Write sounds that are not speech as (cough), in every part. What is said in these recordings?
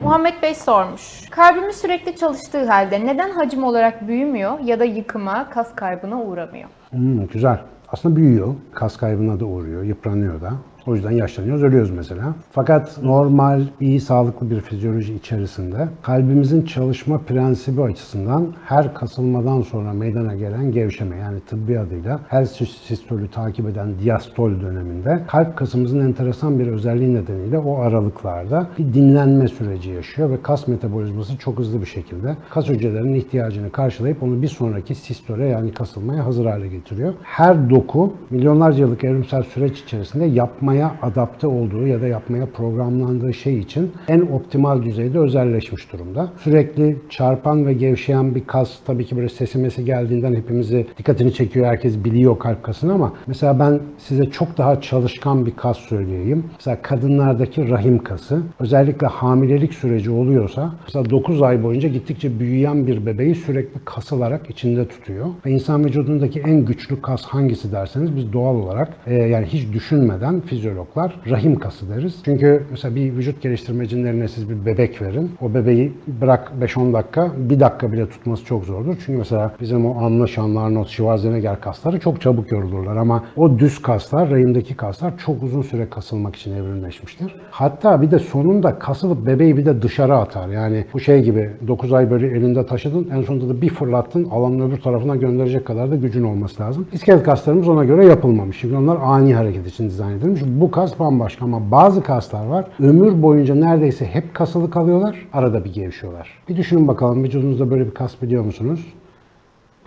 Muhammed Bey sormuş. Kalbimiz sürekli çalıştığı halde neden hacim olarak büyümüyor ya da yıkıma, kas kaybına uğramıyor? Hmm, güzel. Aslında büyüyor. Kas kaybına da uğruyor, yıpranıyor da. O yüzden yaşlanıyoruz, ölüyoruz mesela. Fakat normal, iyi, sağlıklı bir fizyoloji içerisinde kalbimizin çalışma prensibi açısından her kasılmadan sonra meydana gelen gevşeme yani tıbbi adıyla her sistolü takip eden diastol döneminde kalp kasımızın enteresan bir özelliği nedeniyle o aralıklarda bir dinlenme süreci yaşıyor ve kas metabolizması çok hızlı bir şekilde kas hücrelerinin ihtiyacını karşılayıp onu bir sonraki sistole yani kasılmaya hazır hale getiriyor. Her doku milyonlarca yıllık evrimsel süreç içerisinde yapmaya adapte olduğu ya da yapmaya programlandığı şey için en optimal düzeyde özelleşmiş durumda. Sürekli çarpan ve gevşeyen bir kas tabii ki böyle sesimesi geldiğinden hepimizi dikkatini çekiyor. Herkes biliyor kalp kasını ama mesela ben size çok daha çalışkan bir kas söyleyeyim. Mesela kadınlardaki rahim kası özellikle hamilelik süreci oluyorsa mesela 9 ay boyunca gittikçe büyüyen bir bebeği sürekli kasılarak içinde tutuyor. Ve insan vücudundaki en güçlü kas hangisi derseniz biz doğal olarak e, yani hiç düşünmeden fizyologlar rahim kası deriz. Çünkü mesela bir vücut geliştirmecinin eline siz bir bebek verin. O bebeği bırak 5-10 dakika, bir dakika bile tutması çok zordur. Çünkü mesela bizim o anlı şanlı Arnold Schwarzenegger kasları çok çabuk yorulurlar ama o düz kaslar, rahimdeki kaslar çok uzun süre kasılmak için evrimleşmiştir. Hatta bir de sonunda kasılıp bebeği bir de dışarı atar. Yani bu şey gibi 9 ay böyle elinde taşıdın, en sonunda da bir fırlattın, alanın öbür tarafına gönderecek kadar da gücün olması lazım. İskelet kaslarımız ona göre yapılmamış. Çünkü onlar ani hareket için dizayn edilmiş. Bu kas bambaşka ama bazı kaslar var. Ömür boyunca neredeyse hep kasılı kalıyorlar. Arada bir gevşiyorlar. Bir düşünün bakalım vücudunuzda böyle bir kas biliyor musunuz?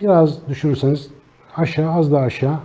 Biraz düşünürseniz aşağı az daha aşağı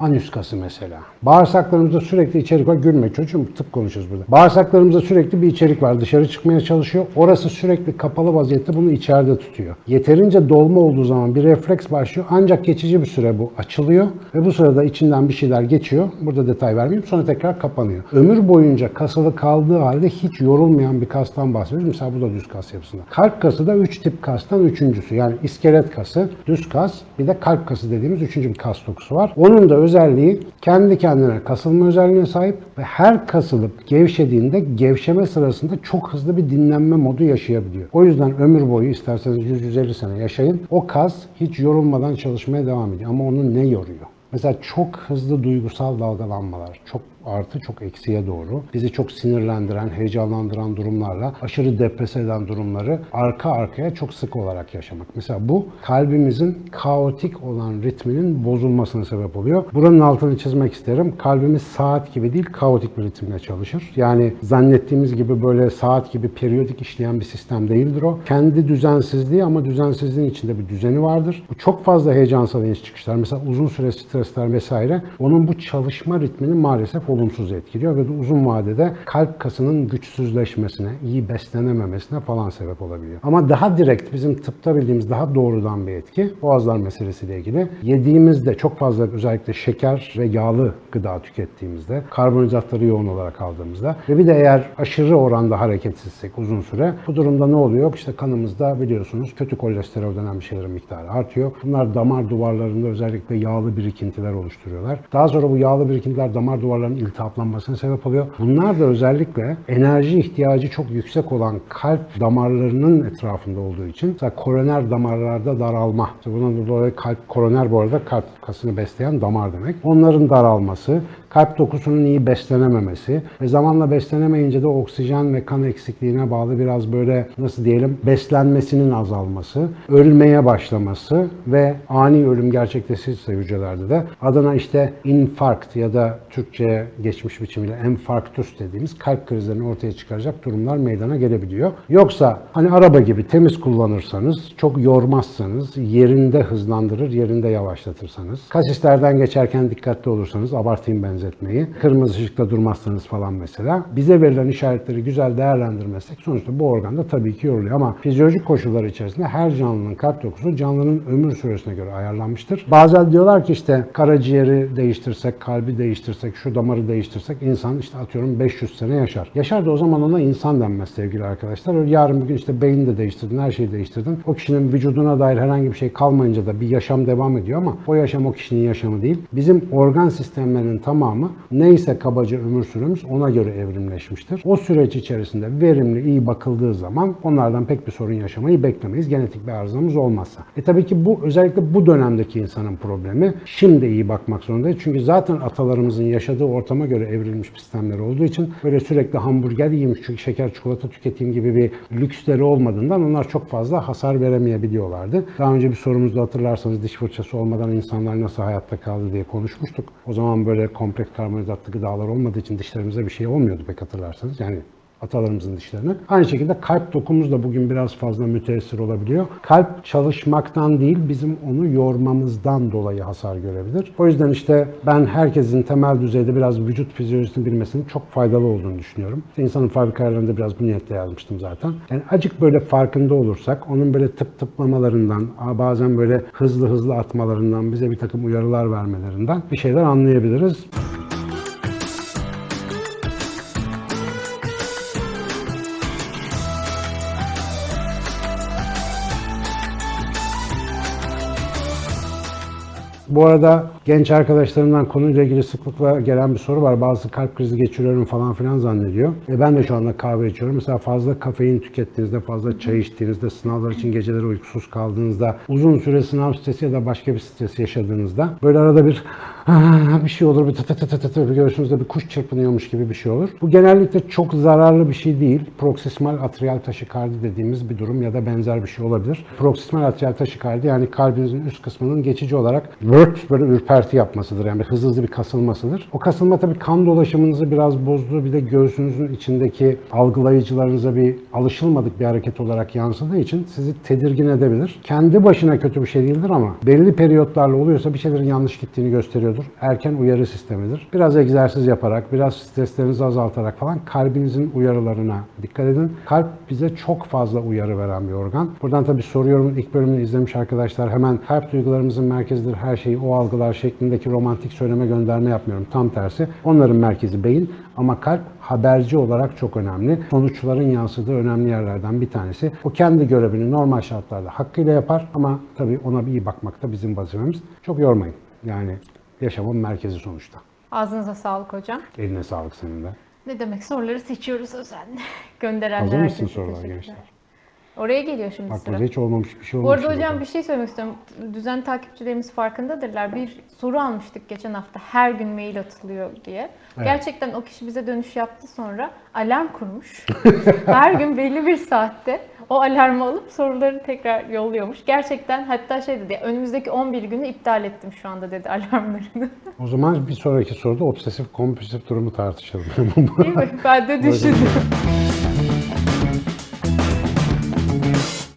Anüs kası mesela. Bağırsaklarımızda sürekli içerik var. Gülme çocuğum tıp konuşuyoruz burada. Bağırsaklarımızda sürekli bir içerik var. Dışarı çıkmaya çalışıyor. Orası sürekli kapalı vaziyette bunu içeride tutuyor. Yeterince dolma olduğu zaman bir refleks başlıyor. Ancak geçici bir süre bu açılıyor. Ve bu sırada içinden bir şeyler geçiyor. Burada detay vermeyeyim. Sonra tekrar kapanıyor. Ömür boyunca kasılı kaldığı halde hiç yorulmayan bir kastan bahsediyoruz. Mesela bu da düz kas yapısında. Kalp kası da 3 tip kastan üçüncüsü. Yani iskelet kası, düz kas, bir de kalp kası dediğimiz üçüncü bir kas dokusu var. Onun da özelliği kendi kendine kasılma özelliğine sahip ve her kasılıp gevşediğinde gevşeme sırasında çok hızlı bir dinlenme modu yaşayabiliyor. O yüzden ömür boyu isterseniz 100-150 sene yaşayın. O kas hiç yorulmadan çalışmaya devam ediyor. Ama onu ne yoruyor? Mesela çok hızlı duygusal dalgalanmalar, çok artı çok eksiye doğru bizi çok sinirlendiren, heyecanlandıran durumlarla aşırı deprese eden durumları arka arkaya çok sık olarak yaşamak. Mesela bu kalbimizin kaotik olan ritminin bozulmasına sebep oluyor. Buranın altını çizmek isterim. Kalbimiz saat gibi değil, kaotik bir ritimle çalışır. Yani zannettiğimiz gibi böyle saat gibi periyodik işleyen bir sistem değildir o. Kendi düzensizliği ama düzensizliğin içinde bir düzeni vardır. Bu çok fazla heyecansal iniş çıkışlar, mesela uzun süre stresler vesaire onun bu çalışma ritmini maalesef olumsuz etkiliyor ve uzun vadede kalp kasının güçsüzleşmesine, iyi beslenememesine falan sebep olabiliyor. Ama daha direkt bizim tıpta bildiğimiz daha doğrudan bir etki boğazlar meselesiyle ilgili. Yediğimizde çok fazla özellikle şeker ve yağlı gıda tükettiğimizde, karbonhidratları yoğun olarak aldığımızda ve bir de eğer aşırı oranda hareketsizsek uzun süre bu durumda ne oluyor? İşte kanımızda biliyorsunuz kötü kolesterol denen bir şeylerin miktarı artıyor. Bunlar damar duvarlarında özellikle yağlı birikintiler oluşturuyorlar. Daha sonra bu yağlı birikintiler damar duvarlarının iltihaplanmasına sebep oluyor. Bunlar da özellikle enerji ihtiyacı çok yüksek olan kalp damarlarının etrafında olduğu için mesela koroner damarlarda daralma. İşte bundan dolayı kalp koroner bu arada kalp kasını besleyen damar demek. Onların daralması, kalp dokusunun iyi beslenememesi ve zamanla beslenemeyince de oksijen ve kan eksikliğine bağlı biraz böyle nasıl diyelim beslenmesinin azalması, ölmeye başlaması ve ani ölüm gerçekleşirse hücrelerde de adına işte infarkt ya da Türkçe'ye geçmiş biçimiyle enfarktüs dediğimiz kalp krizlerini ortaya çıkaracak durumlar meydana gelebiliyor. Yoksa hani araba gibi temiz kullanırsanız, çok yormazsanız, yerinde hızlandırır, yerinde yavaşlatırsanız, kasislerden geçerken dikkatli olursanız, abartayım benzetmeyi, kırmızı ışıkta durmazsanız falan mesela, bize verilen işaretleri güzel değerlendirmezsek sonuçta bu organda tabii ki yoruluyor. Ama fizyolojik koşullar içerisinde her canlının kalp dokusu canlının ömür süresine göre ayarlanmıştır. Bazen diyorlar ki işte karaciğeri değiştirsek, kalbi değiştirsek, şu damarı değiştirsek insan işte atıyorum 500 sene yaşar. Yaşar da o zaman ona insan denmez sevgili arkadaşlar. Yarın bir gün işte beyni de değiştirdin, her şeyi değiştirdin. O kişinin vücuduna dair herhangi bir şey kalmayınca da bir yaşam devam ediyor ama o yaşam o kişinin yaşamı değil. Bizim organ sistemlerinin tamamı tamamı neyse kabaca ömür süremiz ona göre evrimleşmiştir. O süreç içerisinde verimli, iyi bakıldığı zaman onlardan pek bir sorun yaşamayı beklemeyiz. Genetik bir arızamız olmazsa. E tabii ki bu özellikle bu dönemdeki insanın problemi. Şimdi iyi bakmak zorundayız. Çünkü zaten atalarımızın yaşadığı ortama göre evrilmiş sistemler olduğu için böyle sürekli hamburger yiyeyim, şeker çikolata tüketeyim gibi bir lüksleri olmadığından onlar çok fazla hasar veremeyebiliyorlardı. Daha önce bir sorumuzda hatırlarsanız diş fırçası olmadan insanlar nasıl hayatta kaldı diye konuşmuştuk. O zaman böyle kompleks karbonhidratlı gıdalar olmadığı için dişlerimize bir şey olmuyordu pek hatırlarsanız. Yani atalarımızın dişlerine. Aynı şekilde kalp dokumuz da bugün biraz fazla müteessir olabiliyor. Kalp çalışmaktan değil bizim onu yormamızdan dolayı hasar görebilir. O yüzden işte ben herkesin temel düzeyde biraz vücut fizyolojisini bilmesinin çok faydalı olduğunu düşünüyorum. İşte insanın fabrikalarında biraz bu niyetle yazmıştım zaten. Yani acık böyle farkında olursak onun böyle tıp tıplamalarından bazen böyle hızlı hızlı atmalarından bize bir takım uyarılar vermelerinden bir şeyler anlayabiliriz. Bu arada genç arkadaşlarımdan konuyla ilgili sıklıkla gelen bir soru var. Bazı kalp krizi geçiriyorum falan filan zannediyor. E ben de şu anda kahve içiyorum. Mesela fazla kafein tükettiğinizde, fazla çay içtiğinizde, sınavlar için geceleri uykusuz kaldığınızda, uzun süre sınav stresi ya da başka bir stres yaşadığınızda böyle arada bir "Ah, bir şey olur, bir tı tı tı tı tı bir göğsünüzde bir kuş çırpınıyormuş gibi bir şey olur. Bu genellikle çok zararlı bir şey değil. Proksismal atrial taşikardi dediğimiz bir durum ya da benzer bir şey olabilir. Proksismal atrial taşikardi yani kalbinizin üst kısmının geçici olarak böyle ürperti yapmasıdır. Yani hızlı hızlı bir kasılmasıdır. O kasılma tabii kan dolaşımınızı biraz bozdu. Bir de göğsünüzün içindeki algılayıcılarınıza bir alışılmadık bir hareket olarak yansıdığı için sizi tedirgin edebilir. Kendi başına kötü bir şey değildir ama belli periyotlarla oluyorsa bir şeylerin yanlış gittiğini gösteriyordur. Erken uyarı sistemidir. Biraz egzersiz yaparak, biraz streslerinizi azaltarak falan kalbinizin uyarılarına dikkat edin. Kalp bize çok fazla uyarı veren bir organ. Buradan tabii soruyorum ilk bölümünü izlemiş arkadaşlar hemen kalp duygularımızın merkezidir her şeyi o algılar şeklindeki romantik söyleme gönderme yapmıyorum. Tam tersi. Onların merkezi beyin ama kalp haberci olarak çok önemli. Sonuçların yansıdığı önemli yerlerden bir tanesi. O kendi görevini normal şartlarda hakkıyla yapar ama tabii ona bir iyi bakmak da bizim vazifemiz. Çok yormayın. Yani yaşamın merkezi sonuçta. Ağzınıza sağlık hocam. Eline sağlık senin de. Ne demek soruları seçiyoruz özenle. Gönderenler (laughs) Hazır mısın sorular gençler? Oraya geliyor şimdi Bak sıra. burada hiç olmamış bir şey Bu olmuş. arada hocam bir şey söylemek istiyorum. Düzen takipçilerimiz farkındadırlar. Bir soru almıştık geçen hafta. Her gün mail atılıyor diye. Gerçekten o kişi bize dönüş yaptı sonra alarm kurmuş. (laughs) Her gün belli bir saatte o alarmı alıp soruları tekrar yolluyormuş. Gerçekten hatta şey dedi önümüzdeki 11 günü iptal ettim şu anda dedi alarmlarını. (laughs) O zaman bir sonraki soruda obsesif kompulsif durumu tartışalım. Değil mi? Ben de düşündüm.